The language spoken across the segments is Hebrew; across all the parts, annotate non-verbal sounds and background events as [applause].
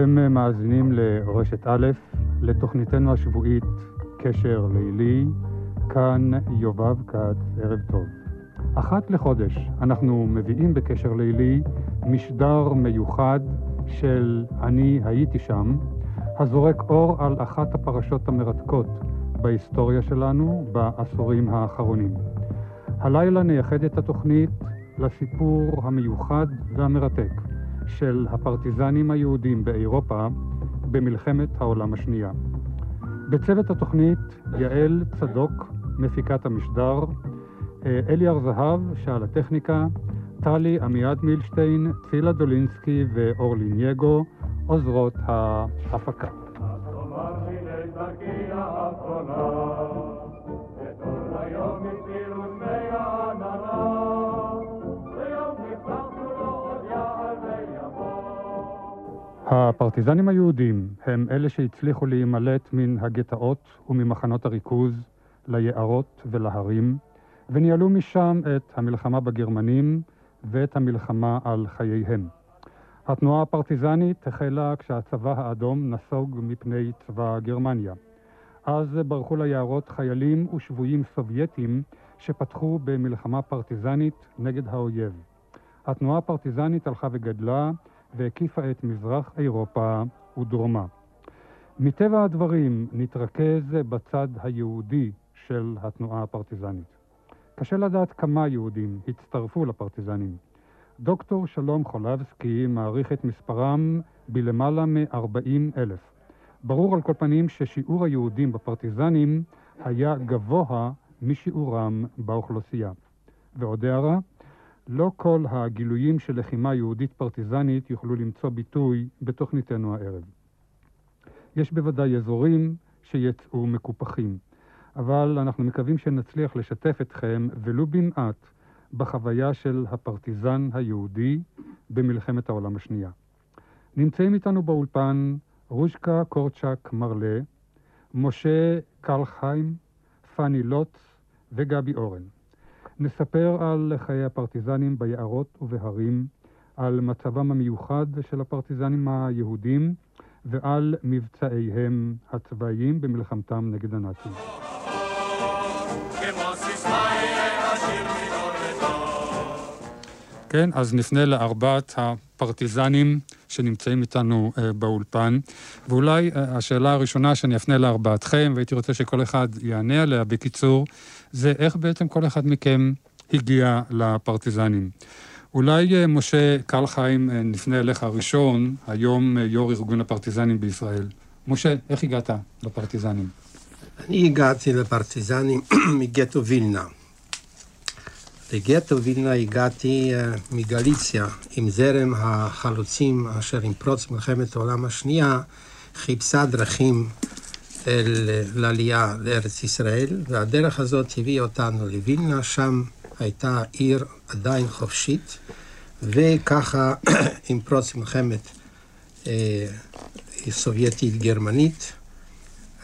אתם מאזינים לרשת א', לתוכניתנו השבועית קשר לילי, כאן יובב כץ, ערב טוב. אחת לחודש אנחנו מביאים בקשר לילי משדר מיוחד של אני הייתי שם, הזורק אור על אחת הפרשות המרתקות בהיסטוריה שלנו בעשורים האחרונים. הלילה נייחד את התוכנית לסיפור המיוחד והמרתק של הפרטיזנים היהודים באירופה במלחמת העולם השנייה. בצוות התוכנית יעל צדוק, מפיקת המשדר, אלי הר זהב, שעל הטכניקה, טלי עמיעד מילשטיין, תפילה דולינסקי ואורלי נייגו, עוזרות ההפקה. הפרטיזנים היהודים הם אלה שהצליחו להימלט מן הגטאות וממחנות הריכוז ליערות ולהרים, וניהלו משם את המלחמה בגרמנים ואת המלחמה על חייהם. התנועה הפרטיזנית החלה כשהצבא האדום נסוג מפני צבא גרמניה. אז ברחו ליערות חיילים ושבויים סובייטים שפתחו במלחמה פרטיזנית נגד האויב. התנועה הפרטיזנית הלכה וגדלה והקיפה את מזרח אירופה ודרומה. מטבע הדברים נתרכז בצד היהודי של התנועה הפרטיזנית. קשה לדעת כמה יהודים הצטרפו לפרטיזנים. דוקטור שלום חולבסקי מעריך את מספרם בלמעלה מ-40 אלף. ברור על כל פנים ששיעור היהודים בפרטיזנים היה גבוה משיעורם באוכלוסייה. ועוד הערה, לא כל הגילויים של לחימה יהודית פרטיזנית יוכלו למצוא ביטוי בתוכניתנו הערב. יש בוודאי אזורים שיצאו מקופחים, אבל אנחנו מקווים שנצליח לשתף אתכם, ולו במעט, בחוויה של הפרטיזן היהודי במלחמת העולם השנייה. נמצאים איתנו באולפן רושקה קורצ'ק מרלה, משה קלחיים, פאני לוץ וגבי אורן. נספר על חיי הפרטיזנים ביערות ובהרים, על מצבם המיוחד של הפרטיזנים היהודים ועל מבצעיהם הצבאיים במלחמתם נגד הנאצים. כן, אז נפנה לארבעת הפרטיזנים שנמצאים איתנו uh, באולפן, ואולי uh, השאלה הראשונה שאני אפנה לארבעתכם, והייתי רוצה שכל אחד יענה עליה בקיצור, זה איך בעצם כל אחד מכם הגיע לפרטיזנים. אולי uh, משה קלחיים, uh, נפנה אליך ראשון, היום uh, יו"ר ארגון הפרטיזנים בישראל. משה, איך הגעת לפרטיזנים? אני הגעתי לפרטיזנים [clears throat] מגטו וילנה. לגטו וילנה הגעתי מגליציה עם זרם החלוצים אשר עם פרוץ מלחמת העולם השנייה חיפשה דרכים לעלייה לארץ ישראל, והדרך הזאת הביאה אותנו לווילנה, שם הייתה עיר עדיין חופשית, וככה [clears throat] עם פרוץ מלחמת אה, סובייטית-גרמנית,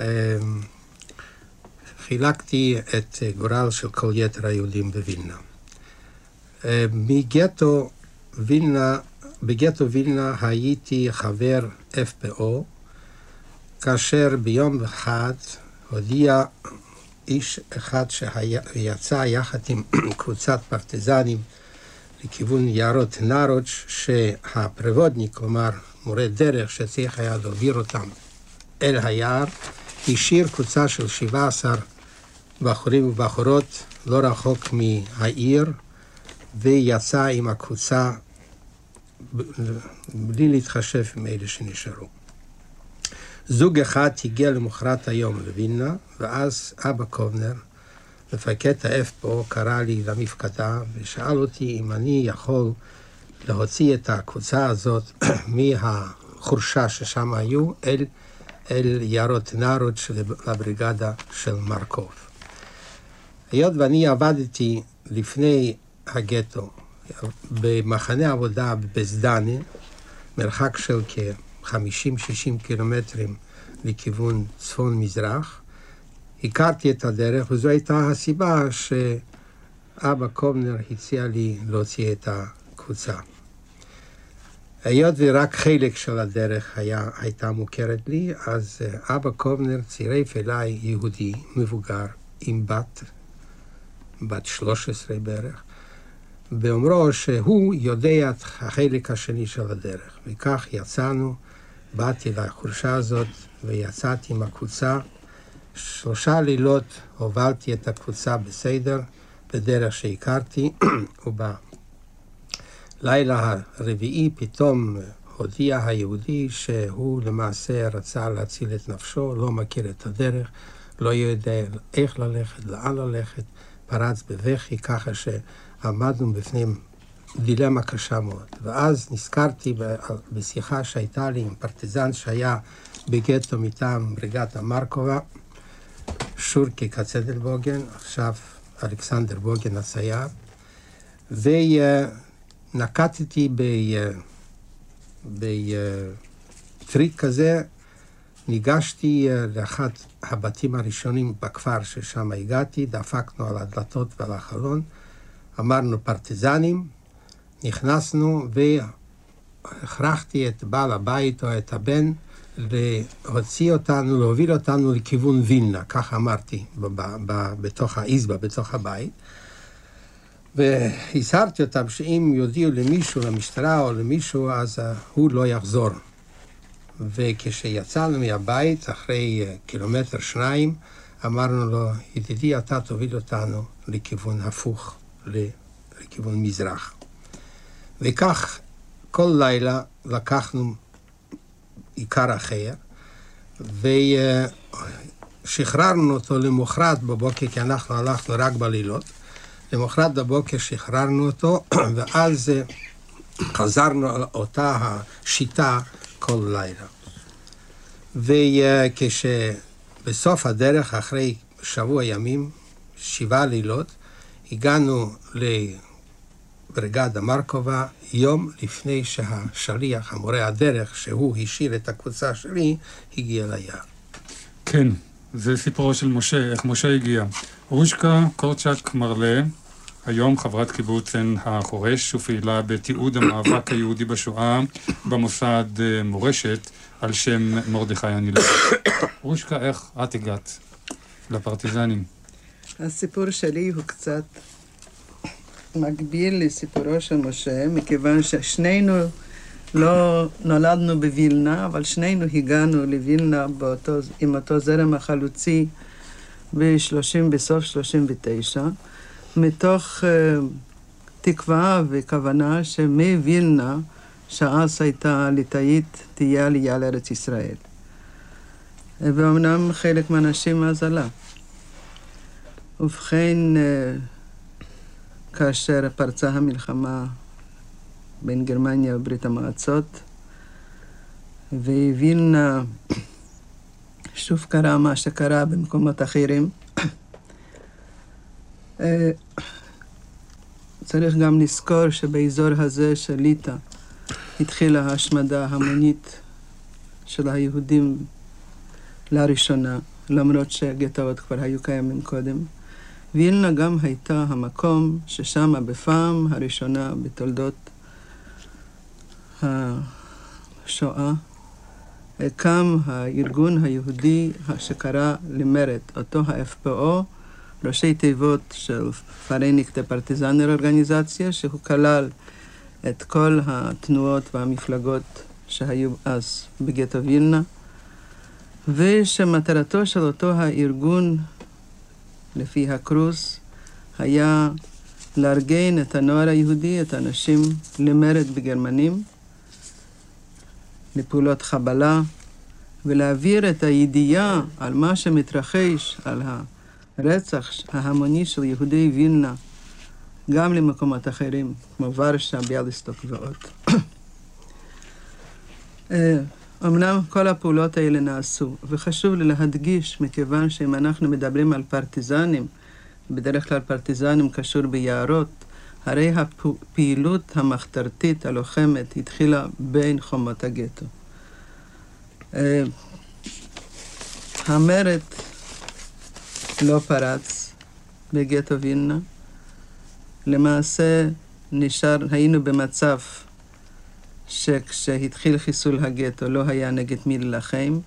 אה, חילקתי את גורל של כל יתר היהודים בווילנה. אה, מגטו וילנה, בגטו וילנה הייתי חבר FPO, כאשר ביום אחד הודיע איש אחד שיצא יחד עם [clears throat] קבוצת פרטיזנים לכיוון יערות נרוץ', שהפרבודניק, כלומר מורה דרך שצריך היה להעביר אותם אל היער, השאיר קבוצה של 17 בחורים ובחורות לא רחוק מהעיר, ויצא עם הקבוצה בלי להתחשב עם אלה שנשארו. זוג אחד הגיע למחרת היום לווילנה, ואז אבא קובנר, מפקד ה-FPO, קרא לי למפקדה ושאל אותי אם אני יכול להוציא את הקבוצה הזאת [clears throat] מהחורשה ששם היו אל, אל יערות נארות של הבריגדה של מרקוב. היות ואני עבדתי לפני הגטו במחנה עבודה בבזדני, מרחק של כ-50-60 קילומטרים לכיוון צפון-מזרח, הכרתי את הדרך, וזו הייתה הסיבה שאבא קובנר הציע לי להוציא את הקבוצה. היות ורק חלק של הדרך היה, הייתה מוכרת לי, אז אה, אבא קובנר צירף אליי יהודי מבוגר עם בת, בת 13 בערך, באומרו שהוא יודע את החלק השני של הדרך. וכך יצאנו, באתי לחורשה הזאת ויצאתי עם הקבוצה. שלושה לילות הובלתי את הקבוצה בסדר, בדרך שהכרתי, [clears throat] ובלילה הרביעי פתאום הודיע היהודי שהוא למעשה רצה להציל את נפשו, לא מכיר את הדרך, לא יודע איך ללכת, לאן ללכת, פרץ בבכי, ככה שעמדנו בפנים דילמה קשה מאוד. ואז נזכרתי בשיחה שהייתה לי עם פרטיזן שהיה בגטו מטעם בריגת המרקובה, שורקי כצדלבוגן, עכשיו אלכסנדר בוגן הצייר, ונקטתי בטריק כזה, ניגשתי לאחד הבתים הראשונים בכפר ששם הגעתי, דפקנו על הדלתות ועל החלון, אמרנו פרטיזנים, נכנסנו והכרחתי את בעל הבית או את הבן להוציא אותנו, להוביל אותנו לכיוון וילנה, כך אמרתי, בתוך האיזבה, בתוך הבית. והזהרתי אותם שאם יודיעו למישהו, למשטרה או למישהו, אז הוא לא יחזור. וכשיצאנו מהבית, אחרי קילומטר שניים, אמרנו לו, ידידי, אתה תוביל אותנו לכיוון הפוך, לכיוון מזרח. וכך כל לילה לקחנו עיקר אחר, ושחררנו אותו למחרת בבוקר, כי אנחנו הלכנו רק בלילות. למחרת בבוקר שחררנו אותו, [clears throat] ואז חזרנו על אותה השיטה כל לילה. וכשבסוף הדרך, אחרי שבוע ימים, שבעה לילות, הגענו לבריגדה מרקובה, יום לפני שהשליח, המורה הדרך, שהוא השאיר את הקבוצה שלי, הגיע ליער. כן, זה סיפורו של משה, איך משה הגיע. רושקה קורצ'אק מרלה, היום חברת קיבוץ עין החורש ופעילה בתיעוד המאבק היהודי בשואה במוסד אה, מורשת על שם מרדכי הנילון. רושקה, איך את הגעת לפרטיזנים? הסיפור שלי הוא קצת מקביל לסיפורו של משה, מכיוון ששנינו לא נולדנו בווילנה, אבל שנינו הגענו לווילנה באותו, עם אותו זרם החלוצי ב-30, בסוף 39, מתוך uh, תקווה וכוונה שמווילנה, שאז הייתה ליטאית, תהיה עלייה לארץ ישראל. ואומנם חלק מהאנשים אז עלה. ובכן, uh, כאשר פרצה המלחמה בין גרמניה וברית המועצות, ווילנה שוב קרה מה שקרה במקומות אחרים. אה, צריך גם לזכור שבאזור הזה של ליטא התחילה ההשמדה המונית של היהודים לראשונה, למרות שהגטאות כבר היו קיימים קודם. וילנה גם הייתה המקום ששם בפעם הראשונה בתולדות השואה. קם הארגון היהודי שקרא למרד, אותו ה-FPO, ראשי תיבות של פרניקטה פרטיזנר אורגניזציה, שהוא כלל את כל התנועות והמפלגות שהיו אז בגטו וילנה, ושמטרתו של אותו הארגון לפי הקרוס, היה לארגן את הנוער היהודי, את האנשים, למרד בגרמנים, לפעולות חבלה, ולהעביר את הידיעה על מה שמתרחש, על הרצח ההמוני של יהודי וילנה, גם למקומות אחרים, כמו ורשה, ביאליסטוק ועוד. [clears throat] אמנם כל הפעולות האלה נעשו, וחשוב לי להדגיש, מכיוון שאם אנחנו מדברים על פרטיזנים, בדרך כלל פרטיזנים קשור ביערות, הרי הפעילות המחתרתית הלוחמת התחילה בין חומות הגטו. אה, המרד לא פרץ בגטו וילנה. למעשה נשאר, היינו במצב שכשהתחיל חיסול הגטו לא היה נגד מי להילחם,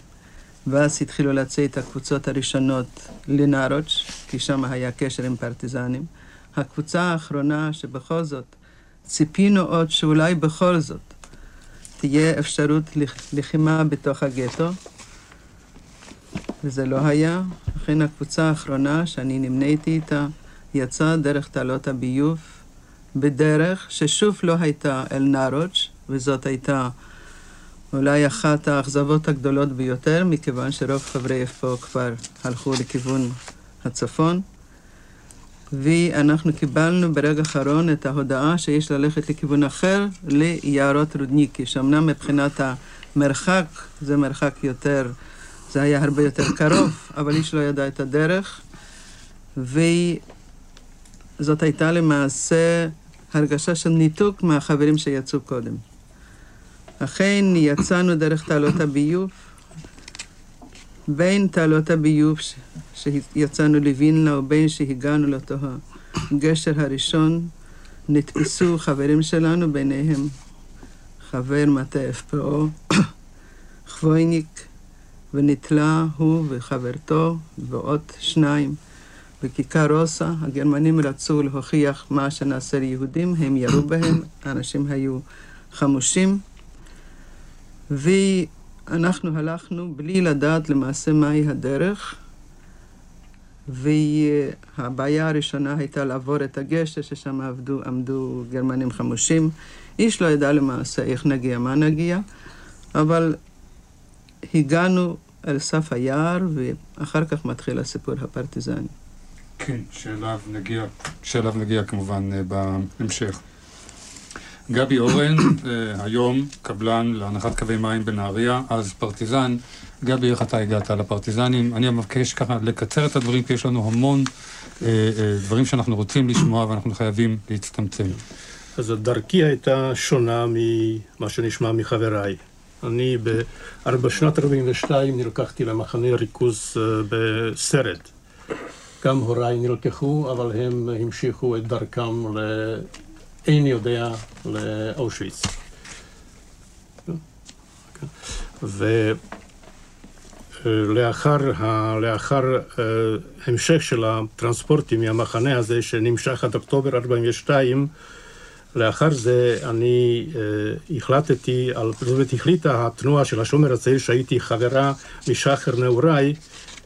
ואז התחילו לצאת הקבוצות הראשונות לנארוץ', כי שם היה קשר עם פרטיזנים. הקבוצה האחרונה שבכל זאת ציפינו עוד שאולי בכל זאת תהיה אפשרות לחימה בתוך הגטו, וזה לא היה. לכן הקבוצה האחרונה שאני נמניתי איתה יצאה דרך תעלות הביוב, בדרך ששוב לא הייתה אל נארוץ', וזאת הייתה אולי אחת האכזבות הגדולות ביותר, מכיוון שרוב חברי אפו כבר הלכו לכיוון הצפון. ואנחנו קיבלנו ברגע האחרון את ההודעה שיש ללכת לכיוון אחר, ליערות רודניקי, שאומנם מבחינת המרחק זה מרחק יותר, זה היה הרבה יותר קרוב, אבל איש לא ידע את הדרך, וזאת הייתה למעשה הרגשה של ניתוק מהחברים שיצאו קודם. אכן יצאנו דרך תעלות הביוב, בין תעלות הביוב. שיצאנו לווילנה ובין שהגענו לאותו הגשר הראשון, נתפסו חברים שלנו, ביניהם חבר מטה FPO, [coughs] חבויניק, ונתלה הוא וחברתו ועוד שניים בכיכר רוסה. הגרמנים רצו להוכיח מה שנעשה ליהודים, הם ירו בהם, האנשים היו חמושים. ואנחנו הלכנו בלי לדעת למעשה מהי הדרך, והבעיה הראשונה הייתה לעבור את הגשר, ששם עבדו, עמדו גרמנים חמושים. איש לא ידע למעשה איך נגיע, מה נגיע, אבל הגענו אל סף היער, ואחר כך מתחיל הסיפור הפרטיזני. כן, שאליו נגיע, שאליו נגיע כמובן אה, בהמשך. גבי אורן, אה, היום קבלן להנחת קווי מים בנהריה, אז פרטיזן. גבי, איך אתה הגעת לפרטיזנים? אני מבקש ככה לקצר את הדברים, כי יש לנו המון אה, אה, דברים שאנחנו רוצים לשמוע ואנחנו חייבים להצטמצם. אז דרכי הייתה שונה ממה שנשמע מחבריי. אני בשנת 42 נלקחתי למחנה ריכוז אה, בסרט. גם הוריי נלקחו, אבל הם המשיכו את דרכם ל... אין יודע לאושוויץ. ולאחר לאחר אה, המשך של הטרנספורטים מהמחנה הזה שנמשך עד אוקטובר 42, לאחר זה אני uh, החלטתי, על, זאת אומרת החליטה התנועה של השומר הצעיר שהייתי חברה משחר נעוריי,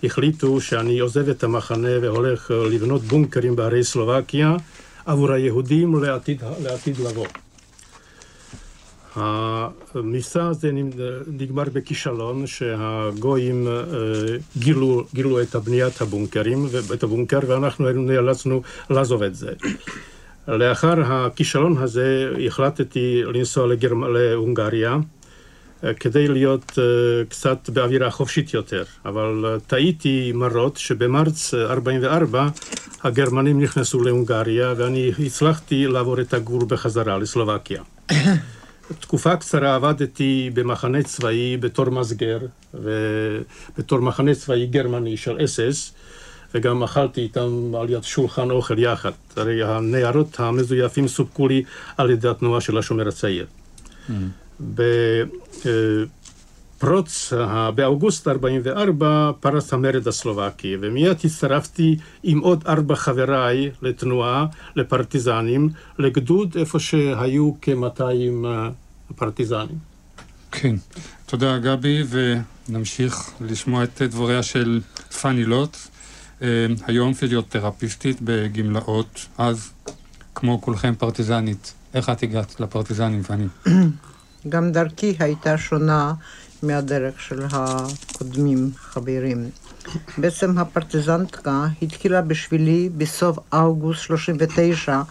החליטו שאני עוזב את המחנה והולך לבנות בונקרים בהרי סלובקיה עבור היהודים לעתיד, לעתיד לבוא. המבצע הזה נגמר בכישלון שהגויים אה, גילו, גילו את בניית הבונקרים, את הבונקר, ואנחנו נאלצנו לעזוב את זה. לאחר הכישלון הזה החלטתי לנסוע לגרמ... להונגריה כדי להיות uh, קצת באווירה חופשית יותר, אבל uh, טעיתי מרות שבמרץ 44 הגרמנים נכנסו להונגריה ואני הצלחתי לעבור את הגבול בחזרה לסלובקיה. [coughs] תקופה קצרה עבדתי במחנה צבאי בתור מסגר ובתור מחנה צבאי גרמני של אס-אס וגם אכלתי איתם על יד שולחן אוכל יחד. הרי הניירות המזויפים סופקו לי על ידי התנועה של השומר הצעיר. Mm. בפרוץ, באוגוסט 44 פרץ המרד הסלובקי, ומיד הצטרפתי עם עוד ארבע חבריי לתנועה, לפרטיזנים, לגדוד איפה שהיו כ-200 אה, פרטיזנים. כן, תודה גבי, ונמשיך לשמוע את דבריה של פאני לוט, אה, היום פיזיותרפיסטית בגמלאות, אז כמו כולכם פרטיזנית. איך את הגעת לפרטיזנים, פאני? [clears throat] גם דרכי הייתה שונה מהדרך של הקודמים, חברים. בעצם הפרטיזנטקה התחילה בשבילי בסוף אוגוסט 39,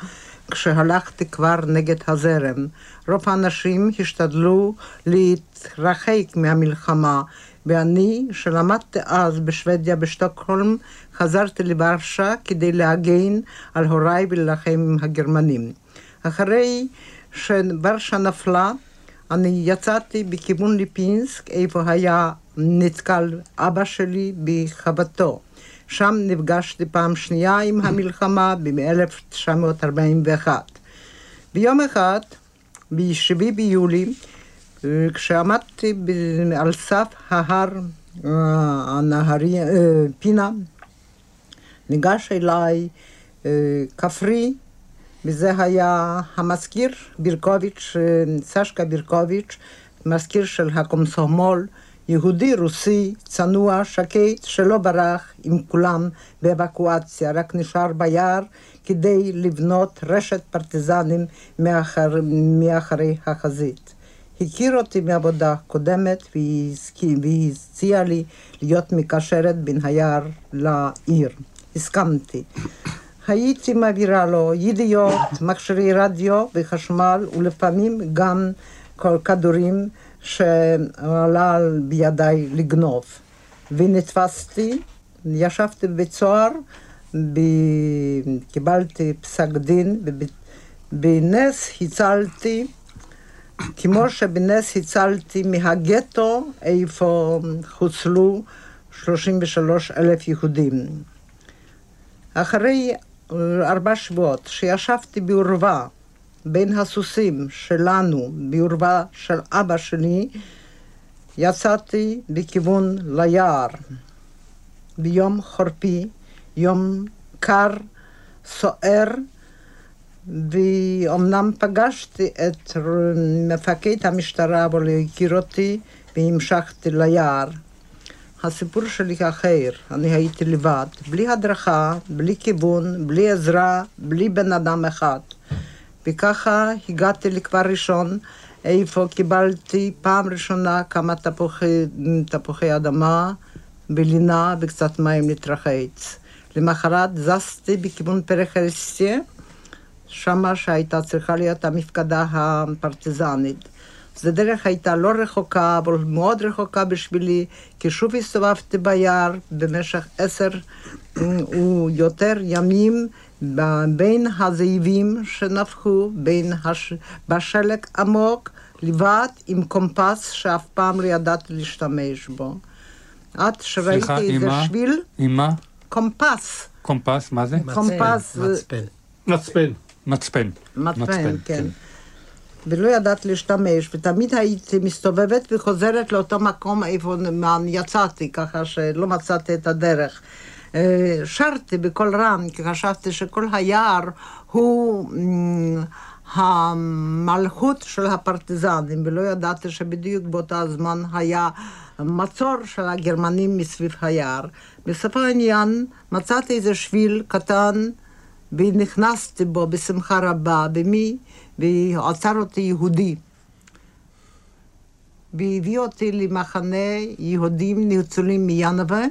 כשהלכתי כבר נגד הזרם. רוב האנשים השתדלו להתרחק מהמלחמה, ואני, שלמדתי אז בשוודיה בשטוקהולם, חזרתי לוורשה כדי להגן על הוריי ולהילחם עם הגרמנים. אחרי שוורשה נפלה, אני יצאתי בכיוון ליפינסק, איפה היה נתקל אבא שלי בחוותו. שם נפגשתי פעם שנייה עם המלחמה ב-1941. ביום אחד, ב-7 ביולי, אה, כשעמדתי על סף ההר, אה, הנהרי, אה, פינה, ניגש אליי כפרי, וזה היה המזכיר בירקוביץ', אה, סשקה בירקוביץ', מזכיר של הקומסומול, יהודי רוסי, צנוע, שקט, שלא ברח עם כולם באבקואציה, רק נשאר ביער כדי לבנות רשת פרטיזנים מאחר, מאחרי החזית. הכיר אותי מעבודה קודמת והציע לי להיות מקשרת בין היער לעיר. הסכמתי. הייתי מעבירה לו ידיעות, מכשירי רדיו וחשמל ולפעמים גם כל כדורים שעלה בידיי לגנוב. ונתפסתי, ישבתי בבית סוהר, ב... קיבלתי פסק דין, ובנס הצלתי, כמו שבנס הצלתי מהגטו, איפה חוסלו 33 אלף יהודים. אחרי ארבע שבועות שישבתי בעורבה בין הסוסים שלנו, בעורבה של אבא שלי, יצאתי בכיוון ליער. ביום חורפי, יום קר, סוער, ואומנם פגשתי את מפקד המשטרה, אבל הוא הכיר אותי, והמשכתי ליער. הסיפור שלי אחר, אני הייתי לבד, בלי הדרכה, בלי כיוון, בלי עזרה, בלי בן אדם אחד. וככה הגעתי לכפר ראשון, איפה קיבלתי פעם ראשונה כמה תפוחי, תפוחי אדמה בלינה וקצת מים להתרחץ. למחרת זזתי בכיוון פרחרסיה, שמה שהייתה צריכה להיות המפקדה הפרטיזנית. זו דרך הייתה לא רחוקה, אבל מאוד רחוקה בשבילי, כי שוב הסתובבתי ביער במשך עשר ויותר ימים בין הזאבים שנפחו, בין הש... בשלג עמוק, לבד עם קומפס שאף פעם לא ידעתי להשתמש בו. עד שראיתי סליחה, איזה? שביל, עם מה? קומפס, קומפס, מה זה? קומפס, מצפן. מצפן. מצפן. מצפן, כן. ולא ידעת להשתמש, ותמיד הייתי מסתובבת וחוזרת לאותו מקום איפה יצאתי, ככה שלא מצאתי את הדרך. אה, שרתי בקול רם, כי חשבתי שכל היער הוא מ, המלכות של הפרטיזנים, ולא ידעתי שבדיוק באותו הזמן היה מצור של הגרמנים מסביב היער. בסופו העניין מצאתי איזה שביל קטן ונכנסתי בו בשמחה רבה, במי? ועצר אותי יהודי. והביא אותי למחנה יהודים ניצולים מינווה,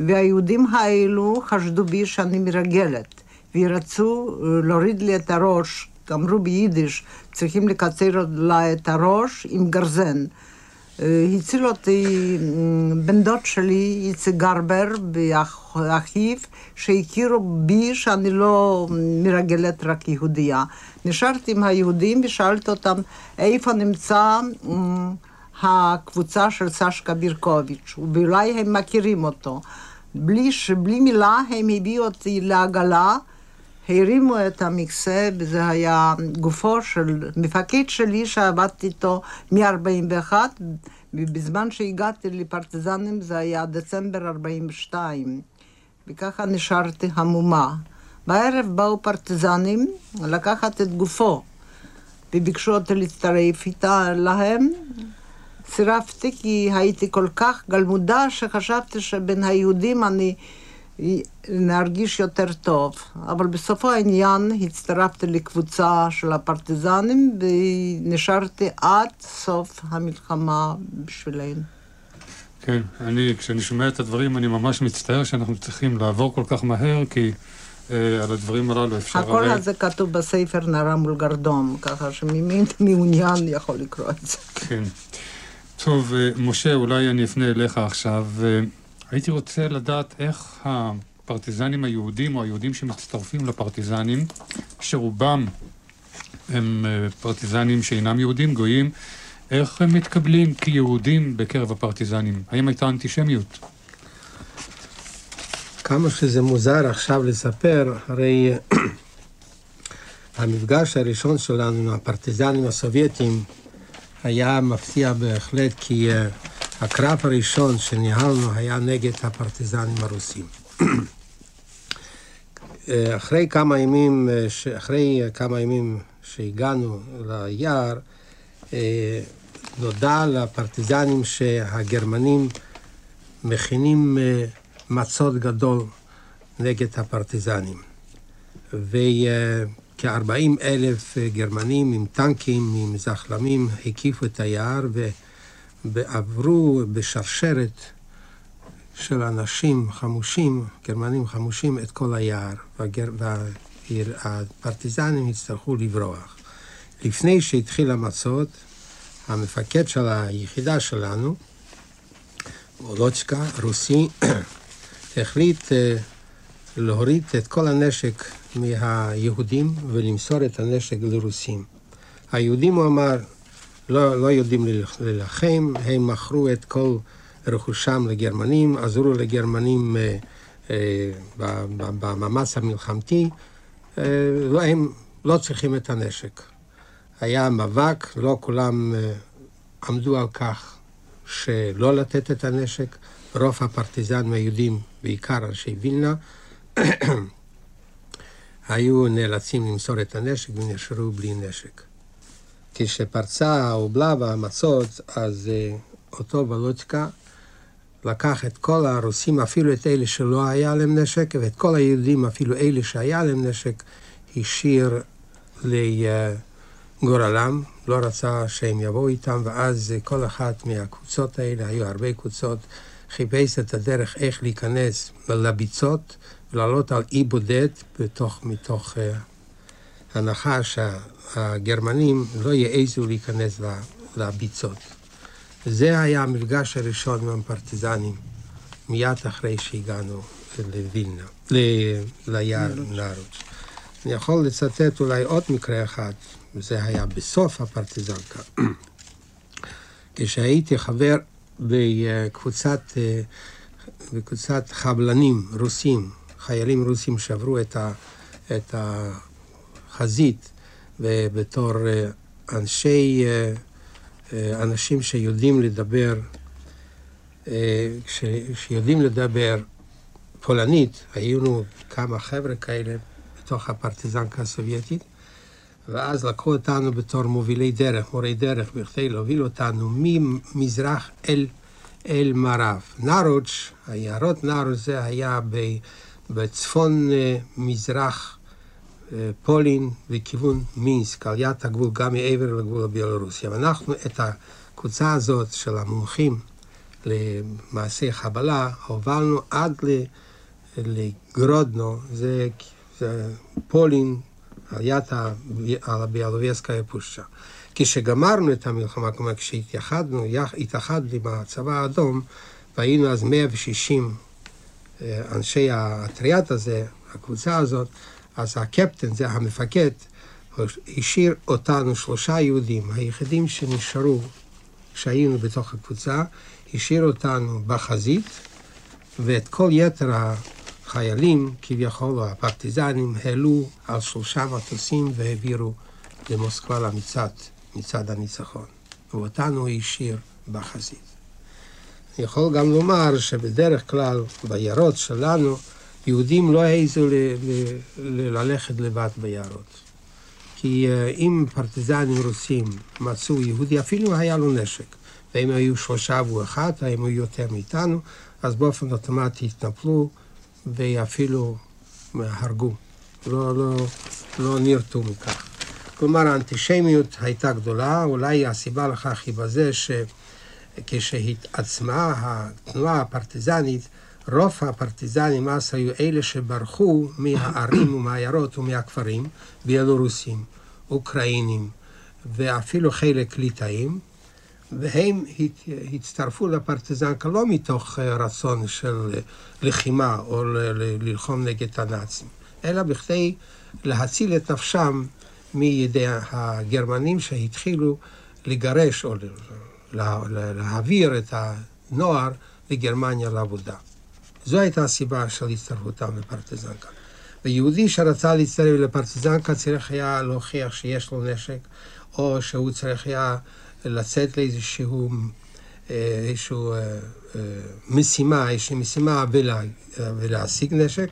והיהודים האלו חשדו בי שאני מרגלת, ורצו להוריד לי את הראש, אמרו ביידיש, צריכים לקצר לה את הראש עם גרזן. אה, הציל אותי אה, בן דוד שלי, איציק גרבר, ואחיו, שהכירו בי שאני לא מרגלת רק יהודייה. נשארתי עם היהודים ושאלתי אותם איפה נמצא אה, הקבוצה של סשקה בירקוביץ', ואולי הם מכירים אותו. בלי, בלי מילה הם הביאו אותי לעגלה, הרימו את המכסה, וזה היה גופו של מפקד שלי שעבדתי איתו מ-41, ובזמן שהגעתי לפרטיזנים זה היה דצמבר 42, וככה נשארתי המומה. בערב באו פרטיזנים לקחת את גופו, וביקשו אותי להצטרף איתה להם. צירפתי כי הייתי כל כך גלמודה שחשבתי שבין היהודים אני נרגיש יותר טוב. אבל בסופו העניין הצטרפתי לקבוצה של הפרטיזנים ונשארתי עד סוף המלחמה בשבילנו. כן, אני, כשאני שומע את הדברים, אני ממש מצטער שאנחנו צריכים לעבור כל כך מהר, כי אה, על הדברים הללו אפשר... הכל הרי- הזה כתוב בספר נערה מול גרדום, ככה שמי [laughs] מעוניין יכול לקרוא את זה. כן. טוב, אה, משה, אולי אני אפנה אליך עכשיו. הייתי רוצה לדעת איך הפרטיזנים היהודים, או היהודים שמצטרפים לפרטיזנים, שרובם הם אה, פרטיזנים שאינם יהודים, גויים, איך הם מתקבלים כיהודים בקרב הפרטיזנים? האם הייתה אנטישמיות? כמה שזה מוזר עכשיו לספר, הרי [clears throat] המפגש הראשון שלנו עם הפרטיזנים הסובייטים היה מפתיע בהחלט, כי uh, הקרב הראשון שניהלנו היה נגד הפרטיזנים הרוסים. [clears throat] אחרי כמה ימים, אחרי כמה ימים שהגענו ליער, נודע לפרטיזנים שהגרמנים מכינים מצוד גדול נגד הפרטיזנים. וכ-40 אלף גרמנים עם טנקים, עם זחלמים, הקיפו את היער ועברו בשרשרת של אנשים חמושים, גרמנים חמושים, את כל היער, והפרטיזנים הצטרכו לברוח. לפני שהתחיל המצוד, המפקד של היחידה שלנו, וולוצ'קה, רוסי, [clears throat] החליט אה, להוריד את כל הנשק מהיהודים ולמסור את הנשק לרוסים. היהודים, הוא אמר, לא, לא יודעים להילחם, הם מכרו את כל רכושם לגרמנים, עזרו לגרמנים אה, אה, במאמץ המלחמתי, אה, לא, הם לא צריכים את הנשק. היה מאבק, לא כולם אה, עמדו על כך שלא לתת את הנשק. רוב הפרטיזנים היהודים, בעיקר אנשי וילנה, [coughs] היו נאלצים למסור את הנשק ונשארו בלי נשק. כשפרצה האובלה והמצות, אז uh, אותו ולוצ'קה לקח את כל הרוסים, אפילו את אלה שלא היה להם נשק, ואת כל היהודים, אפילו אלה שהיה להם נשק, השאיר לגורלם, לא רצה שהם יבואו איתם, ואז כל אחת מהקבוצות האלה, היו הרבה קבוצות, חיפש את הדרך איך להיכנס לביצות ולעלות על אי בודד בתוך, מתוך הנחה שהגרמנים לא יעזו להיכנס לביצות. זה היה המפגש הראשון עם הפרטיזנים, מיד אחרי שהגענו לווילנה, ל... ליער נרוץ'. אני יכול לצטט אולי עוד מקרה אחד, וזה היה בסוף הפרטיזנקה. [clears throat] כשהייתי חבר בקבוצת, בקבוצת חבלנים רוסים, חיילים רוסים שעברו את, ה, את החזית, ובתור אנשי אה, אנשים שיודעים לדבר, אה, שיודעים לדבר פולנית, היינו כמה חבר'ה כאלה בתוך הפרטיזנקה הסובייטית, ואז לקחו אותנו בתור מובילי דרך, מורי דרך, בכדי להוביל אותנו ממזרח אל, אל מערב. נרוץ', היערות נרוץ' זה היה בצפון אה, מזרח פולין לכיוון מינסק, על יד הגבול, גם מעבר לגבול הביולורוסיה. ואנחנו את הקבוצה הזאת של המומחים למעשי חבלה, הובלנו עד לגרודנו, זה, זה פולין, על יד הביולורסקה פושטה. כשגמרנו את המלחמה, כלומר כשהתייחדנו, התאחדנו עם הצבא האדום, והיינו אז 160 אה, אנשי הטריאט הזה, הקבוצה הזאת, אז הקפטן, זה המפקד, השאיר אותנו שלושה יהודים, היחידים שנשארו כשהיינו בתוך הקבוצה, השאיר אותנו בחזית, ואת כל יתר החיילים, כביכול, הפרטיזנים, העלו על שלושה מטוסים והעבירו למוסקבה למצעד, מצעד הניצחון. ואותנו השאיר בחזית. אני יכול גם לומר שבדרך כלל ביערות שלנו יהודים לא העזו ללכת לבד ביערות. כי אה, אם פרטיזנים רוסים מצאו יהודי, אפילו היה לו נשק, והם היו שלושה והוא אחד, הם היו יותר מאיתנו, אז באופן אוטומטי התנפלו ואפילו הרגו. לא, לא, לא נרתעו מכך. כלומר, האנטישמיות הייתה גדולה, אולי הסיבה לכך היא בזה שכשהתעצמה התנועה הפרטיזנית, רוב הפרטיזנים אז היו אלה שברחו מהערים ומהעיירות ומהכפרים, ביילורוסים, אוקראינים ואפילו חלק ליטאים, והם הצטרפו לפרטיזנקה לא מתוך אה, רצון של לחימה או ללחום נגד הנאצים, אלא בכדי להציל את נפשם מידי הגרמנים שהתחילו לגרש או להעביר את הנוער לגרמניה לעבודה. זו הייתה הסיבה של הצטרפותם לפרטיזנקה. ויהודי שרצה להצטרף לפרטיזנקה צריך היה להוכיח שיש לו נשק, או שהוא צריך היה לצאת לאיזשהו איזשהו, משימה, איזושהי משימה ולה, ולהשיג נשק.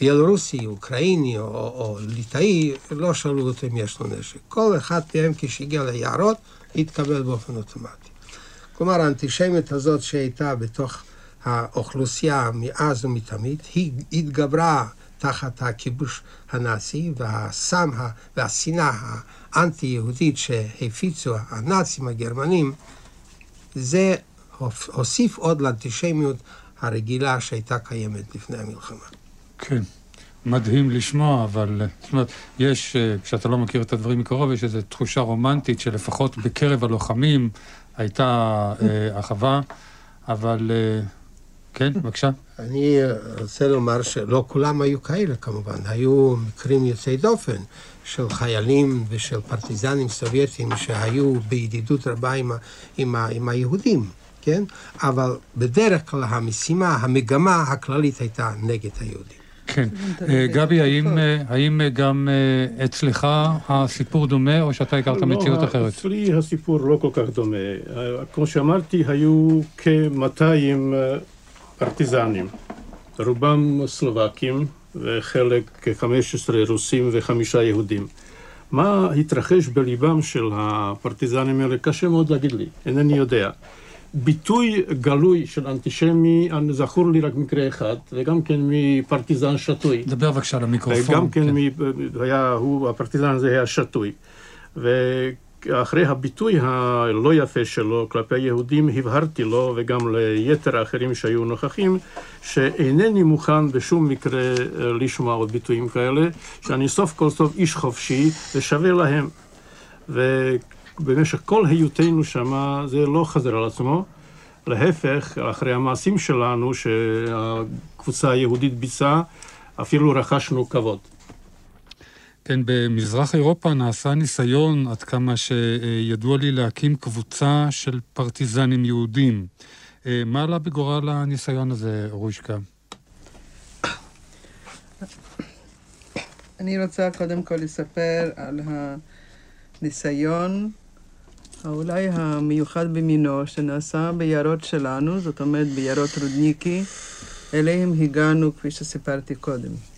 בלרוסי, אוקראיני או, או ליטאי, לא שאלו אותו אם יש לו נשק. כל אחד מהם כשהגיע ליערות, התקבל באופן אוטומטי. כלומר, האנטישמיות הזאת שהייתה בתוך האוכלוסייה מאז ומתמיד, היא התגברה תחת הכיבוש הנאצי, והסם והשנאה האנטי-יהודית שהפיצו הנאצים הגרמנים, זה הוסיף עוד לאנטישמיות הרגילה שהייתה קיימת לפני המלחמה. כן, מדהים לשמוע, אבל זאת אומרת, יש, כשאתה לא מכיר את הדברים מקרוב, יש איזו תחושה רומנטית שלפחות בקרב הלוחמים הייתה אה, אחווה, אבל אה, כן, בבקשה. אני רוצה לומר שלא כולם היו כאלה כמובן, היו מקרים יוצאי דופן של חיילים ושל פרטיזנים סובייטים שהיו בידידות רבה עם, עם, עם היהודים. כן? אבל בדרך כלל המשימה, המגמה הכללית הייתה נגד היהודים. כן. גבי, האם, האם גם אצלך הסיפור דומה, או שאתה הכרת לא, מציאות אחרת? אצלי הסיפור לא כל כך דומה. כמו שאמרתי, היו כ-200 פרטיזנים, רובם סלובקים וחלק כ-15 רוסים וחמישה יהודים. מה התרחש בליבם של הפרטיזנים האלה? קשה מאוד להגיד לי, אינני יודע. ביטוי גלוי של אנטישמי, זכור לי רק מקרה אחד, וגם כן מפרטיזן שתוי. דבר בבקשה למיקרופון. וגם כן, כן. מ... היה, הוא, הפרטיזן הזה היה שתוי. ואחרי הביטוי הלא יפה שלו כלפי היהודים, הבהרתי לו, וגם ליתר האחרים שהיו נוכחים, שאינני מוכן בשום מקרה לשמוע עוד ביטויים כאלה, שאני סוף כל סוף איש חופשי ושווה להם. ו... במשך כל היותנו שמה זה לא חזר על עצמו. להפך, אחרי המעשים שלנו שהקבוצה היהודית ביצעה, אפילו רכשנו כבוד. כן, במזרח אירופה נעשה ניסיון, עד כמה שידוע לי, להקים קבוצה של פרטיזנים יהודים. מה עלה בגורל הניסיון הזה, רושקה? אני רוצה קודם כל לספר על הניסיון אולי המיוחד במינו, שנעשה ביערות שלנו, זאת אומרת ביערות רודניקי, אליהם הגענו, כפי שסיפרתי קודם.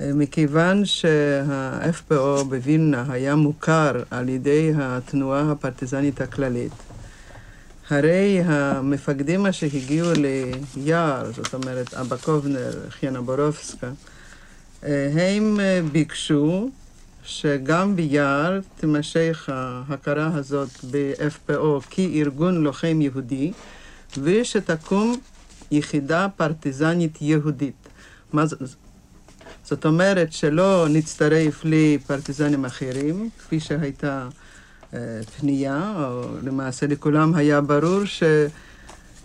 אה, מכיוון שה-FPO בווילנה היה מוכר על ידי התנועה הפרטיזנית הכללית, הרי המפקדים שהגיעו ליער, זאת אומרת אבא קובנר, חיינה בורובסקה, אה, הם אה, ביקשו שגם ביער תימשך ההכרה הזאת ב-FPO כארגון לוחם יהודי, ושתקום יחידה פרטיזנית יהודית. מה זה? זאת אומרת שלא נצטרף לפרטיזנים אחרים, כפי שהייתה אה, פנייה, או למעשה לכולם היה ברור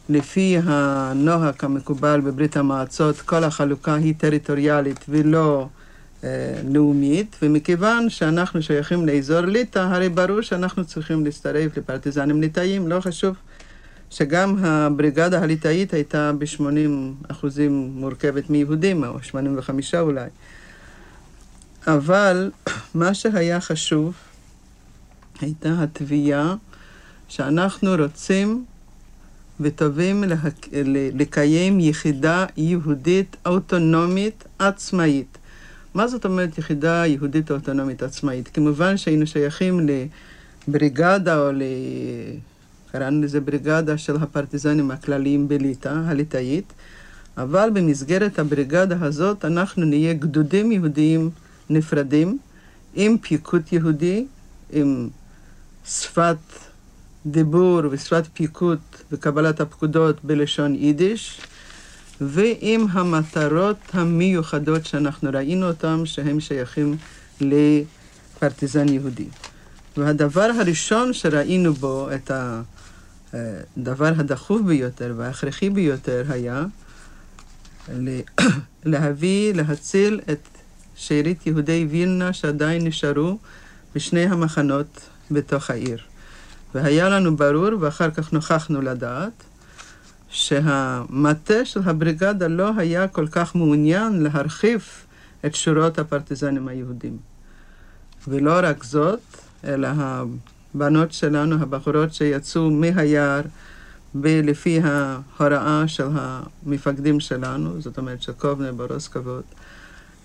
שלפי הנוהג המקובל בברית המועצות, כל החלוקה היא טריטוריאלית ולא לאומית, ומכיוון שאנחנו שייכים לאזור ליטא, הרי ברור שאנחנו צריכים להצטרף לפרטיזנים ליטאים, לא חשוב שגם הבריגדה הליטאית הייתה ב-80 אחוזים מורכבת מיהודים, או 85 אולי. אבל [clears throat] מה שהיה חשוב הייתה התביעה שאנחנו רוצים וטובים לקיים יחידה יהודית אוטונומית עצמאית. מה זאת אומרת יחידה יהודית אוטונומית עצמאית? כמובן שהיינו שייכים לבריגדה או ל... קראנו לזה בריגדה של הפרטיזנים הכלליים בליטא, הליטאית, אבל במסגרת הבריגדה הזאת אנחנו נהיה גדודים יהודיים נפרדים, עם פיקוד יהודי, עם שפת דיבור ושפת פיקוד וקבלת הפקודות בלשון יידיש, ועם המטרות המיוחדות שאנחנו ראינו אותן, שהם שייכים לפרטיזן יהודי. והדבר הראשון שראינו בו את הדבר הדחוף ביותר וההכרחי ביותר היה [coughs] להביא, להציל את שארית יהודי וילנה שעדיין נשארו בשני המחנות בתוך העיר. והיה לנו ברור, ואחר כך נוכחנו לדעת, שהמטה של הבריגדה לא היה כל כך מעוניין להרחיב את שורות הפרטיזנים היהודים. ולא רק זאת, אלא הבנות שלנו, הבחורות שיצאו מהיער לפי ההוראה של המפקדים שלנו, זאת אומרת של קובנה ברוס כבוד,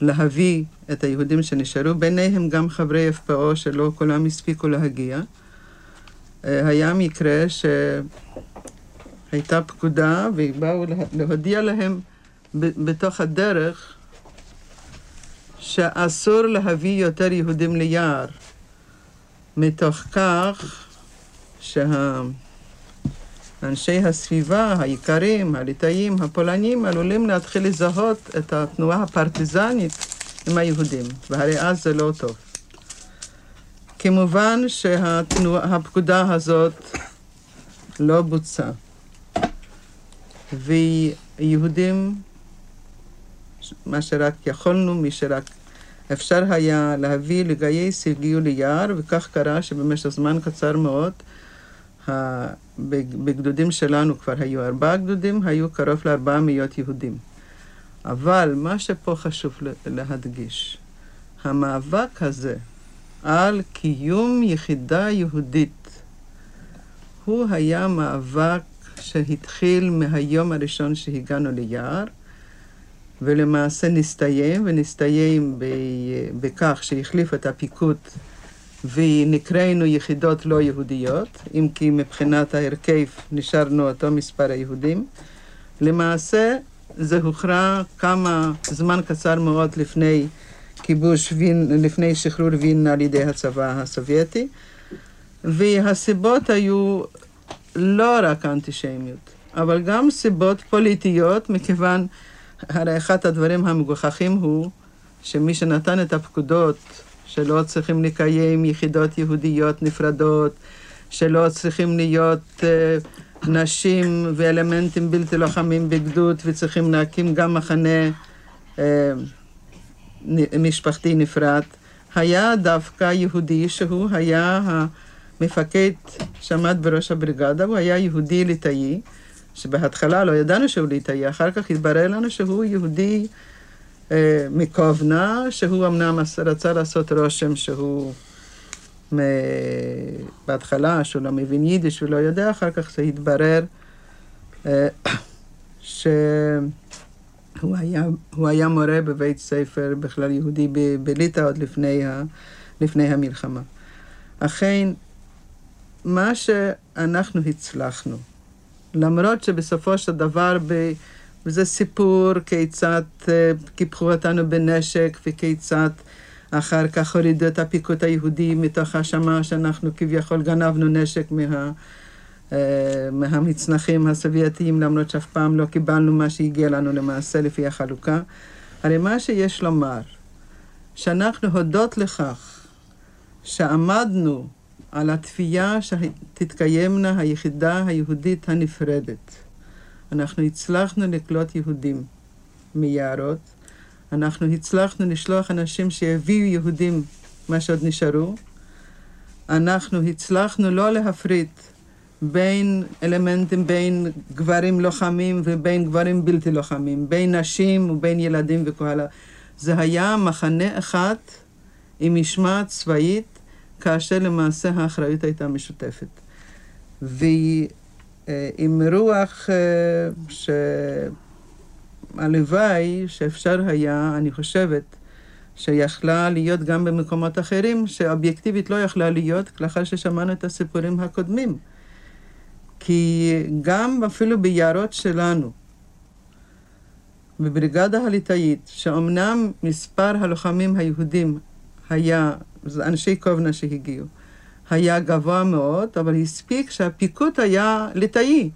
להביא את היהודים שנשארו, ביניהם גם חברי FPO שלא כולם הספיקו להגיע. אה, היה מקרה שהייתה פקודה ובאו להודיע להם בתוך הדרך שאסור להביא יותר יהודים ליער, מתוך כך שהאנשי הסביבה, האיכרים, הליטאים, הפולנים, עלולים להתחיל לזהות את התנועה הפרטיזנית עם היהודים, והרי אז זה לא טוב. כמובן שהפקודה הזאת לא בוצעה, ויהודים מה שרק יכולנו, מי שרק אפשר היה להביא, לגייס, הגיעו ליער, וכך קרה שבמשך זמן קצר מאוד, בגדודים שלנו כבר היו ארבעה גדודים, היו קרוב לארבעה מאות יהודים. אבל מה שפה חשוב להדגיש, המאבק הזה על קיום יחידה יהודית, הוא היה מאבק שהתחיל מהיום הראשון שהגענו ליער, ולמעשה נסתיים, ונסתיים בכך שהחליף את הפיקוד ונקראנו יחידות לא יהודיות, אם כי מבחינת ההרכב נשארנו אותו מספר היהודים. למעשה זה הוכרע כמה זמן קצר מאוד לפני כיבוש וין, לפני שחרור וין על ידי הצבא הסובייטי, והסיבות היו לא רק אנטישמיות, אבל גם סיבות פוליטיות, מכיוון הרי אחד הדברים המגוחכים הוא שמי שנתן את הפקודות שלא צריכים לקיים יחידות יהודיות נפרדות, שלא צריכים להיות uh, נשים ואלמנטים בלתי לוחמים בגדוד וצריכים להקים גם מחנה uh, משפחתי נפרד, היה דווקא יהודי שהוא היה המפקד שעמד בראש הבריגדה, הוא היה יהודי ליטאי. שבהתחלה לא ידענו שהוא ליטאי, אחר כך התברר לנו שהוא יהודי אה, מקובנה, שהוא אמנם רצה לעשות רושם שהוא מ... בהתחלה, שהוא לא מבין יידיש ולא יודע, אחר כך זה התברר אה, [coughs] שהוא היה, היה מורה בבית ספר בכלל יהודי בליטא עוד לפני, ה... לפני המלחמה. אכן, מה שאנחנו הצלחנו, למרות שבסופו של דבר ב... וזה סיפור כיצד אה, קיפחו אותנו בנשק וכיצד אחר כך הורידו את הפיקוד היהודי מתוך האשמה שאנחנו כביכול גנבנו נשק מה, אה, מהמצנחים הסובייטיים למרות שאף פעם לא קיבלנו מה שהגיע לנו למעשה לפי החלוקה. הרי מה שיש לומר, שאנחנו הודות לכך שעמדנו על התביעה שתתקיימנה היחידה היהודית הנפרדת. אנחנו הצלחנו לקלוט יהודים מיערות, אנחנו הצלחנו לשלוח אנשים שיביאו יהודים מה שעוד נשארו, אנחנו הצלחנו לא להפריד בין אלמנטים, בין גברים לוחמים ובין גברים בלתי לוחמים, בין נשים ובין ילדים וכל ה... זה היה מחנה אחד עם משמעת צבאית כאשר למעשה האחריות הייתה משותפת. ועם רוח אה, שהלוואי שאפשר היה, אני חושבת, שיכלה להיות גם במקומות אחרים, שאובייקטיבית לא יכלה להיות, לאחר ששמענו את הסיפורים הקודמים. כי גם אפילו ביערות שלנו, בבריגדה הליטאית, שאומנם מספר הלוחמים היהודים היה אנשי קובנה שהגיעו, היה גבוה מאוד, אבל הספיק שהפיקוד היה ליטאי.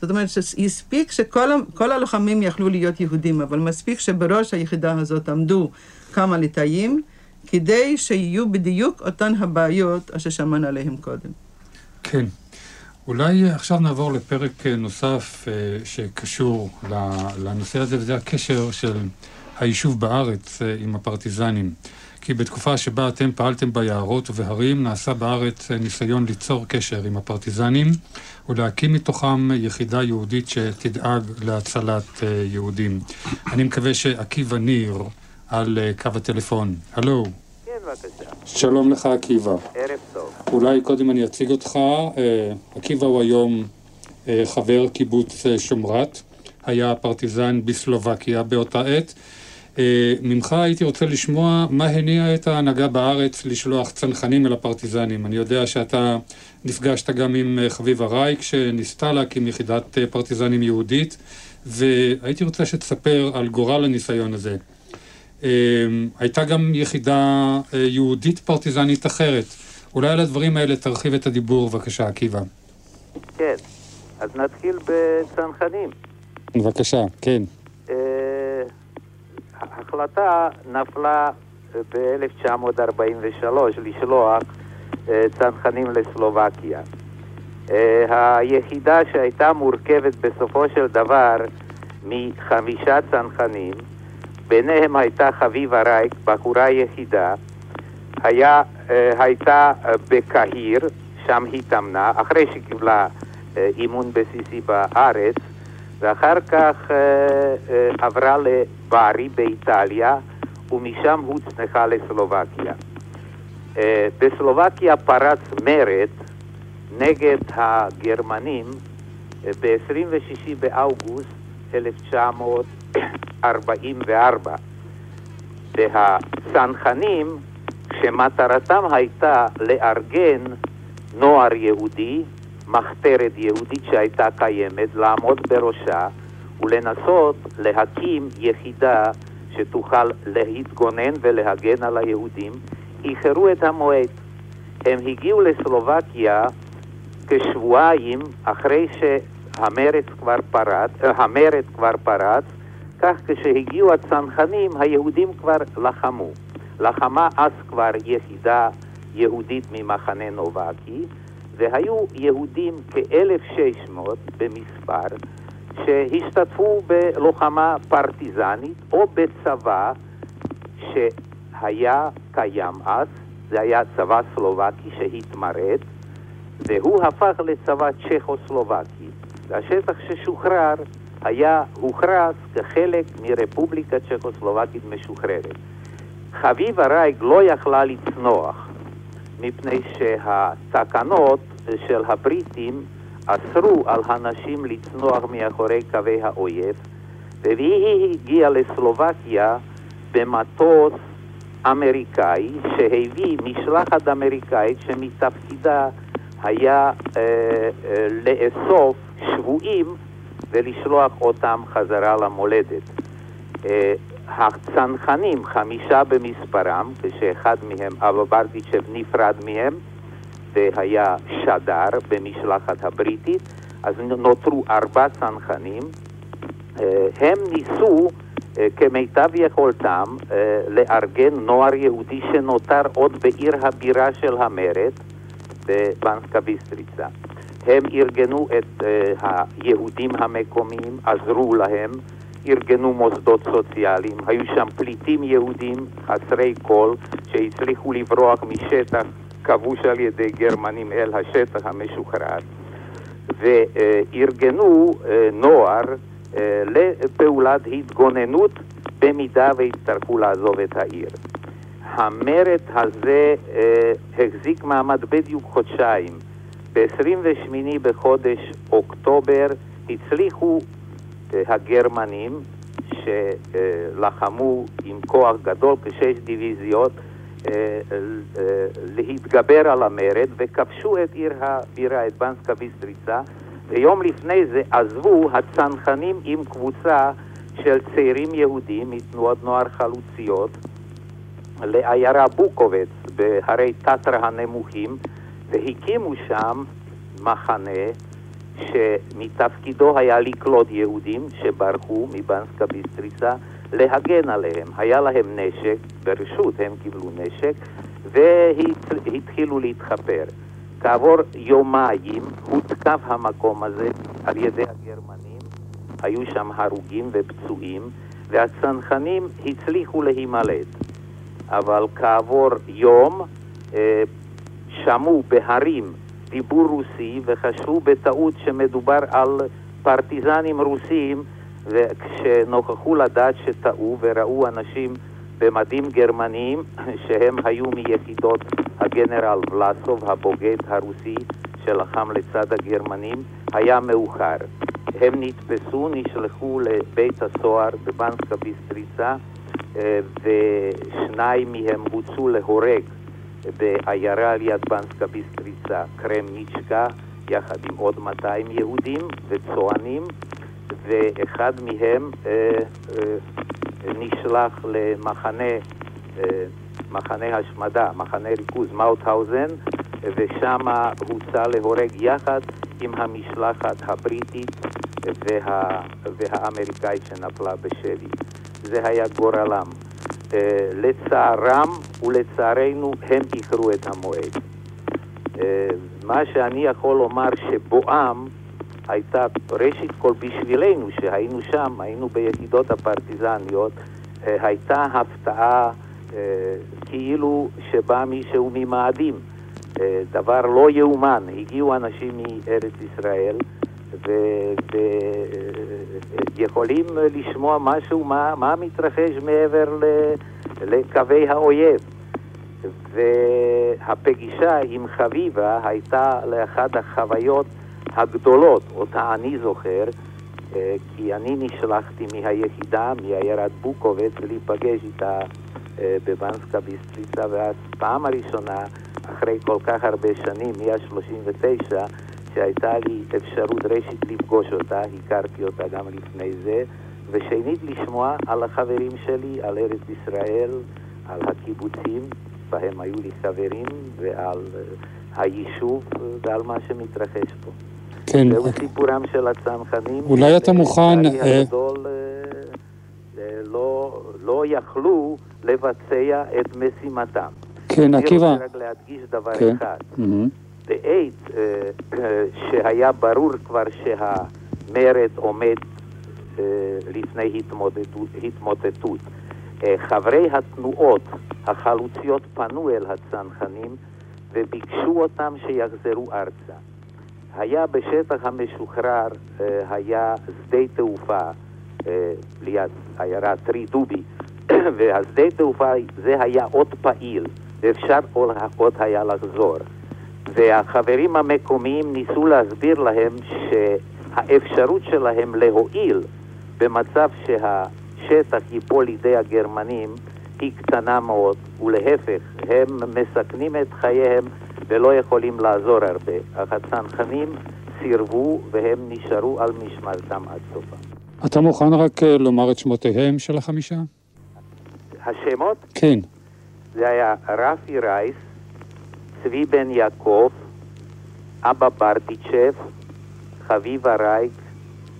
זאת אומרת שהספיק שכל הלוחמים יכלו להיות יהודים, אבל מספיק שבראש היחידה הזאת עמדו כמה ליטאים, כדי שיהיו בדיוק אותן הבעיות אשר שמענו עליהן קודם. כן. אולי עכשיו נעבור לפרק נוסף אה, שקשור לנושא הזה, וזה הקשר של היישוב בארץ אה, עם הפרטיזנים. כי בתקופה שבה אתם פעלתם ביערות ובהרים, נעשה בארץ ניסיון ליצור קשר עם הפרטיזנים ולהקים מתוכם יחידה יהודית שתדאג להצלת אה, יהודים. אני מקווה שעקיבא ניר, על אה, קו הטלפון. הלו, כן, בבקשה. שלום לך עקיבא. ערב טוב. אולי קודם אני אציג אותך. אה, עקיבא הוא היום חבר קיבוץ שומרת, היה פרטיזן בסלובקיה באותה עת. אה, ממך הייתי רוצה לשמוע מה הניע את ההנהגה בארץ לשלוח צנחנים אל הפרטיזנים. אני יודע שאתה נפגשת גם עם אה, חביבה רייק, שניסתה להקים יחידת אה, פרטיזנים יהודית, והייתי רוצה שתספר על גורל הניסיון הזה. הייתה גם יחידה יהודית פרטיזנית אחרת. אולי על הדברים האלה תרחיב את הדיבור, בבקשה, עקיבא. כן. אז נתחיל בצנחנים. בבקשה, כן. אה, ההחלטה נפלה ב-1943 לשלוח אה, צנחנים לסלובקיה. אה, היחידה שהייתה מורכבת בסופו של דבר מחמישה צנחנים, ביניהם הייתה חביבה רייק, בחורה יחידה, היה, אה, הייתה אה, בקהיר, שם היא תמנה, אחרי שקיבלה אה, אימון בסיסי בארץ, ואחר כך אה, אה, עברה לברי באיטליה, ומשם הוצנחה לסלובקיה. אה, בסלובקיה פרץ מרד נגד הגרמנים אה, ב-26 באוגוסט 1944. והצנחנים, שמטרתם הייתה לארגן נוער יהודי, מחתרת יהודית שהייתה קיימת, לעמוד בראשה ולנסות להקים יחידה שתוכל להתגונן ולהגן על היהודים, איחרו את המועד. הם הגיעו לסלובקיה כשבועיים אחרי שהמרד כבר פרץ, אה, המרד כבר פרץ, כך כשהגיעו הצנחנים, היהודים כבר לחמו. לחמה אז כבר יחידה יהודית ממחנה נובקי, והיו יהודים כ-1,600 במספר שהשתתפו בלוחמה פרטיזנית או בצבא שהיה קיים אז, זה היה צבא סלובקי שהתמרד, והוא הפך לצבא צ'כוסלובקי. והשטח ששוחרר היה הוכרז כחלק מרפובליקה צ'כוסלובקית משוחררת. חביבה רייק לא יכלה לצנוח, מפני שהתקנות של הבריטים אסרו על הנשים לצנוח מאחורי קווי האויב, והיא הגיעה לסלובקיה במטוס אמריקאי שהביא משלחת אמריקאית שמתפקידה היה אה, אה, לאסוף שבויים ולשלוח אותם חזרה למולדת. אה, הצנחנים, חמישה במספרם, כשאחד מהם, אבא ברדיצ'ב, נפרד מהם, והיה שדר במשלחת הבריטית, אז נותרו ארבע צנחנים. אה, הם ניסו אה, כמיטב יכולתם אה, לארגן נוער יהודי שנותר עוד בעיר הבירה של המרד, בבנסקה ביסטריצה. הם ארגנו את היהודים המקומיים, עזרו להם, ארגנו מוסדות סוציאליים, היו שם פליטים יהודים חסרי כל שהצליחו לברוח משטח כבוש על ידי גרמנים אל השטח המשוחרר, וארגנו נוער לפעולת התגוננות במידה ויצטרכו לעזוב את העיר. המרד הזה החזיק מעמד בדיוק חודשיים. ב-28 בחודש אוקטובר הצליחו הגרמנים שלחמו עם כוח גדול, כשש דיוויזיות, להתגבר על המרד וכבשו את עיר הבירה, את בנסקה ביסטריצה ויום לפני זה עזבו הצנחנים עם קבוצה של צעירים יהודים מתנועות נוער חלוציות לעיירה בוקובץ בהרי טטרה הנמוכים והקימו שם מחנה שמתפקידו היה לקלוט יהודים שברחו מבנסקה ביסטריצה, להגן עליהם. היה להם נשק, ברשות הם קיבלו נשק, והתחילו להתחפר. כעבור יומיים הותקף המקום הזה על ידי הגרמנים, היו שם הרוגים ופצועים, והצנחנים הצליחו להימלט. אבל כעבור יום אה, שמעו בהרים דיבור רוסי וחשבו בטעות שמדובר על פרטיזנים רוסים וכשנוכחו לדעת שטעו וראו אנשים במדים גרמניים [laughs] שהם היו מיחידות הגנרל ולסוב הבוגד הרוסי שלחם לצד הגרמנים, היה מאוחר. הם נתפסו, נשלחו לבית הסוהר בבנסקה ביסטריסה אה, ושניים מהם הוצאו להורג בעיירה על יד בנסקה ביסטריסה, קרמניצ'קה, יחד עם עוד 200 יהודים וצוענים, ואחד מהם אה, אה, נשלח למחנה אה, מחנה השמדה, מחנה ריכוז מאוטהאוזן, ושם הוצא להורג יחד עם המשלחת הבריטית וה, והאמריקאית שנפלה בשבי. זה היה גורלם. אה, לצערם ולצערנו הם איחרו את המועד. אה, מה שאני יכול לומר שבואם הייתה ראשית כל בשבילנו שהיינו שם, היינו ביחידות הפרטיזניות, אה, הייתה הפתעה כאילו שבא מישהו ממאדים. דבר לא יאומן, הגיעו אנשים מארץ ישראל ויכולים לשמוע משהו, מה, מה מתרחש מעבר לקווי האויב. והפגישה עם חביבה הייתה לאחת החוויות הגדולות, אותה אני זוכר, אה, כי אני נשלחתי מהיחידה, מעיירת בוקובץ, להיפגש איתה אה, בבנסקה ביסטריצה, ואז פעם הראשונה, אחרי כל כך הרבה שנים, מ-39, שהייתה לי אפשרות ראשית לפגוש אותה, הכרתי אותה גם לפני זה, ושנית לשמוע על החברים שלי, על ארץ ישראל, על הקיבוצים, בהם היו לי חברים, ועל uh, היישוב ועל מה שמתרחש פה. כן. זהו סיפורם של הצנחנים. אולי אתה מוכן... לצערי הגדול uh, לא, לא יכלו לבצע את משימתם. כן, עקיבא. אני רוצה רק להדגיש דבר כן. אחד. Mm-hmm. בעת uh, [coughs] שהיה ברור כבר שהמרד עומד uh, לפני התמוטטות. Uh, חברי התנועות החלוציות פנו אל הצנחנים וביקשו אותם שיחזרו ארצה. היה בשטח המשוחרר, uh, היה שדה תעופה ליד עיירה טרי דובי, [coughs] והשדה תעופה זה היה עוד פעיל, ואפשר עוד היה לחזור. והחברים המקומיים ניסו להסביר להם שהאפשרות שלהם להועיל במצב שהשטח ייפול לידי הגרמנים היא קטנה מאוד, ולהפך, הם מסכנים את חייהם ולא יכולים לעזור הרבה. אך הצנחנים סירבו והם נשארו על משמרתם עד סופה. אתה מוכן רק אה, לומר את שמותיהם של החמישה? השמות? כן. זה היה רפי רייס, צבי בן יעקב, אבא ברטיצ'ב, חביבה רייק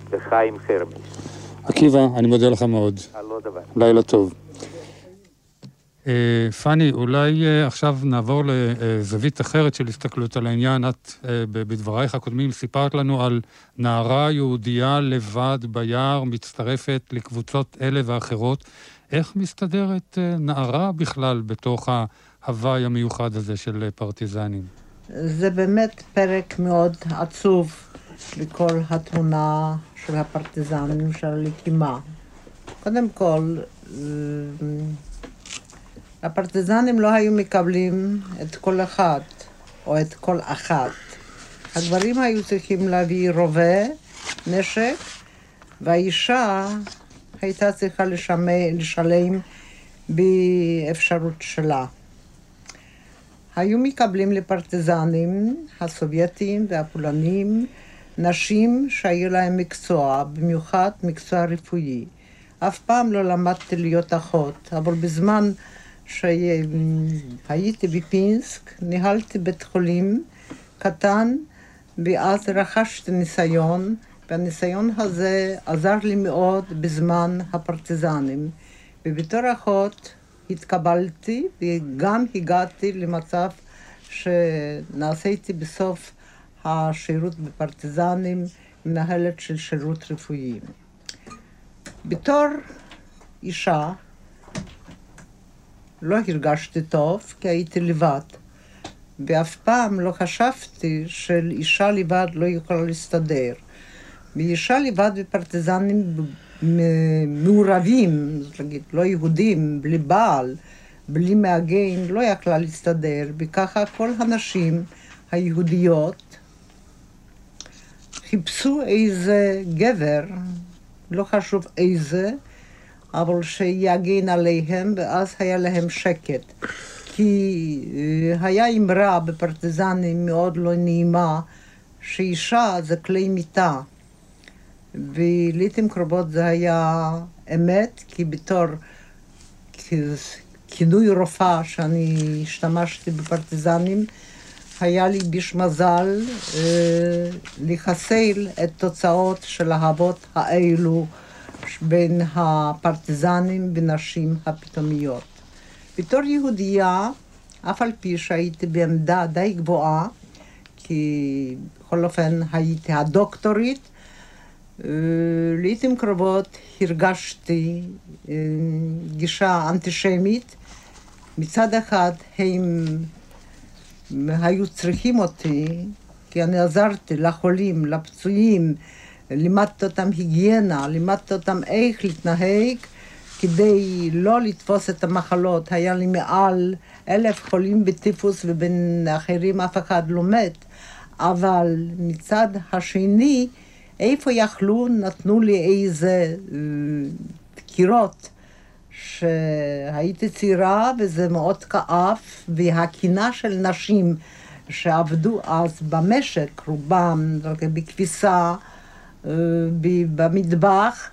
וחיים חרמש. עקיבא, אני מודה לך מאוד. על לא דבר. לילה טוב. אה, פאני, אולי אה, עכשיו נעבור לזווית אחרת של הסתכלות על העניין. את אה, בדברייך הקודמים סיפרת לנו על נערה יהודייה לבד ביער, מצטרפת לקבוצות אלה ואחרות. איך מסתדרת נערה בכלל בתוך ההוואי המיוחד הזה של פרטיזנים? זה באמת פרק מאוד עצוב לכל התמונה של הפרטיזנים, של הלחימה. קודם כל, הפרטיזנים לא היו מקבלים את כל אחד או את כל אחת. הגברים היו צריכים להביא רובה, נשק, והאישה הייתה צריכה לשמע, לשלם באפשרות שלה. היו מקבלים לפרטיזנים הסובייטים והפולנים נשים שהיו להם מקצוע, במיוחד מקצוע רפואי. אף פעם לא למדתי להיות אחות, אבל בזמן שהייתי בפינסק, ניהלתי בית חולים קטן, ואז רכשתי ניסיון, והניסיון הזה עזר לי מאוד בזמן הפרטיזנים. ובתור אחות התקבלתי וגם הגעתי למצב שנעשיתי בסוף השירות בפרטיזנים מנהלת של שירות רפואי. בתור אישה לא הרגשתי טוב, כי הייתי לבד. ואף פעם לא חשבתי שאישה לבד לא יכולה להסתדר. ואישה לבד בפרטיזנים מעורבים, זאת אומרת, לא יהודים, בלי בעל, בלי מעגן, לא יכלה להסתדר, וככה כל הנשים היהודיות חיפשו איזה גבר, לא חשוב איזה, אבל שיגן עליהם, ואז היה להם שקט. כי אה, היה אמרה בפרטיזנים מאוד לא נעימה, שאישה זה כלי מיטה. ולעיתים קרובות זה היה אמת, כי בתור כינוי רופאה שאני השתמשתי בפרטיזנים, היה לי ביש מזל אה, לחסל את תוצאות של האהבות האלו בין הפרטיזנים ונשים הפתאומיות. בתור יהודייה, אף על פי שהייתי בעמדה די גבוהה, כי בכל אופן הייתי הדוקטורית, לעיתים קרובות הרגשתי גישה אנטישמית. מצד אחד הם היו צריכים אותי, כי אני עזרתי לחולים, לפצועים, לימדתי אותם היגיינה, לימדתי אותם איך להתנהג כדי לא לתפוס את המחלות. היה לי מעל אלף חולים בטיפוס ובין אחרים אף אחד לא מת. אבל מצד השני, איפה יכלו, נתנו לי איזה אה, דקירות. שהייתי צעירה וזה מאוד כאב, והקינה של נשים שעבדו אז במשק, רובם בכביסה, אה, במטבח,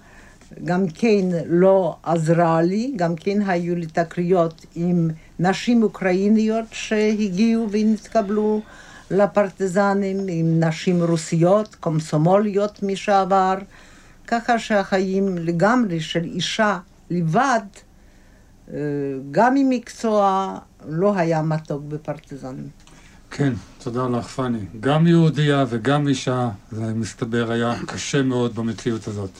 גם כן לא עזרה לי, גם כן היו לי תקריות עם נשים אוקראיניות שהגיעו ונתקבלו לפרטיזנים, עם נשים רוסיות, קומסומוליות משעבר, ככה שהחיים לגמרי של אישה לבד, אה, גם עם מקצוע, לא היה מתוק בפרטיזנים. כן, תודה לך, פאני. גם יהודייה וגם אישה, זה מסתבר היה קשה מאוד במציאות הזאת.